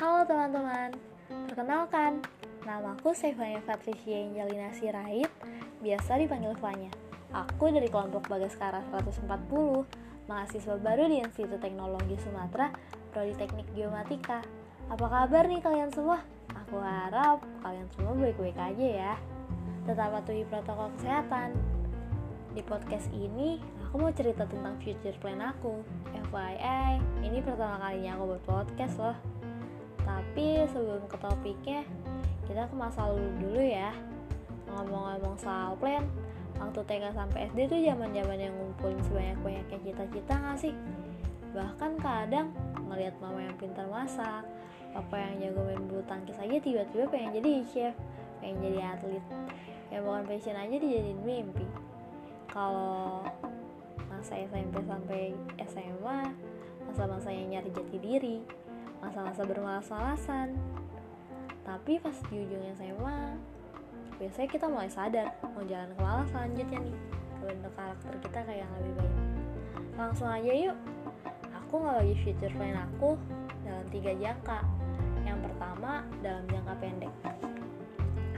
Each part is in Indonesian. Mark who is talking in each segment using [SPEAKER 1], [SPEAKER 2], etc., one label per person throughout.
[SPEAKER 1] teman-teman, perkenalkan, nama aku Stefania Patricia Angelina Sirait, biasa dipanggil Fanya. Aku dari kelompok Bagaskara 140, mahasiswa baru di Institut Teknologi Sumatera, Prodi Teknik Geomatika. Apa kabar nih kalian semua? Aku harap kalian semua baik-baik aja ya. Tetap patuhi protokol kesehatan. Di podcast ini, aku mau cerita tentang future plan aku. FYI, ini pertama kalinya aku buat podcast loh. Tapi sebelum ke topiknya, kita ke masa lalu dulu ya. Ngomong-ngomong soal plan, waktu TK sampai SD tuh zaman zaman yang ngumpulin sebanyak-banyaknya cita-cita gak sih? Bahkan kadang ngelihat mama yang pintar masak, papa yang jago main bulu tangkis aja tiba-tiba pengen jadi chef, pengen jadi atlet. Ya bukan passion aja dijadiin mimpi. Kalau masa SMP sampai SMA, masa-masa yang nyari jati diri, masa-masa bermalas-malasan. Tapi pas di ujung SMA biasanya kita mulai sadar mau jalan ke malas selanjutnya nih bentuk karakter kita kayak yang lebih baik. Langsung aja yuk aku nggak bagi future plan aku dalam tiga jangka. Yang pertama dalam jangka pendek.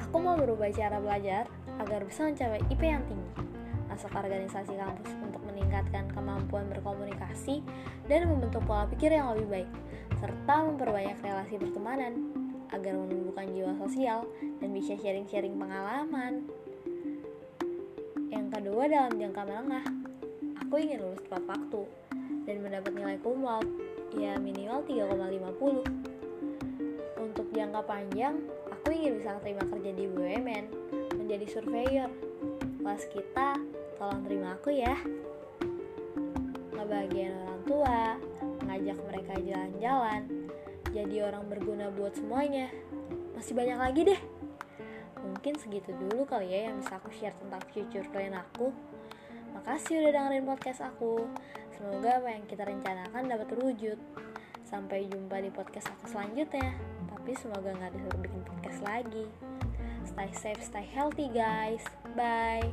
[SPEAKER 1] Aku mau berubah cara belajar agar bisa mencapai IP yang tinggi masuk organisasi kampus untuk meningkatkan kemampuan berkomunikasi dan membentuk pola pikir yang lebih baik serta memperbanyak relasi pertemanan agar menumbuhkan jiwa sosial dan bisa sharing-sharing pengalaman. Yang kedua dalam jangka menengah, aku ingin lulus tepat waktu dan mendapat nilai cum ya minimal 3,50. Untuk jangka panjang, aku ingin bisa terima kerja di BUMN, menjadi surveyor. Was kita, tolong terima aku ya. Ngebahagiain orang tua, ngajak mereka jalan-jalan, jadi orang berguna buat semuanya. Masih banyak lagi deh. Mungkin segitu dulu kali ya yang bisa aku share tentang future plan aku. Makasih udah dengerin podcast aku. Semoga apa yang kita rencanakan dapat terwujud. Sampai jumpa di podcast aku selanjutnya. Tapi semoga nggak disuruh bikin podcast lagi. Stay safe, stay healthy guys. Bye.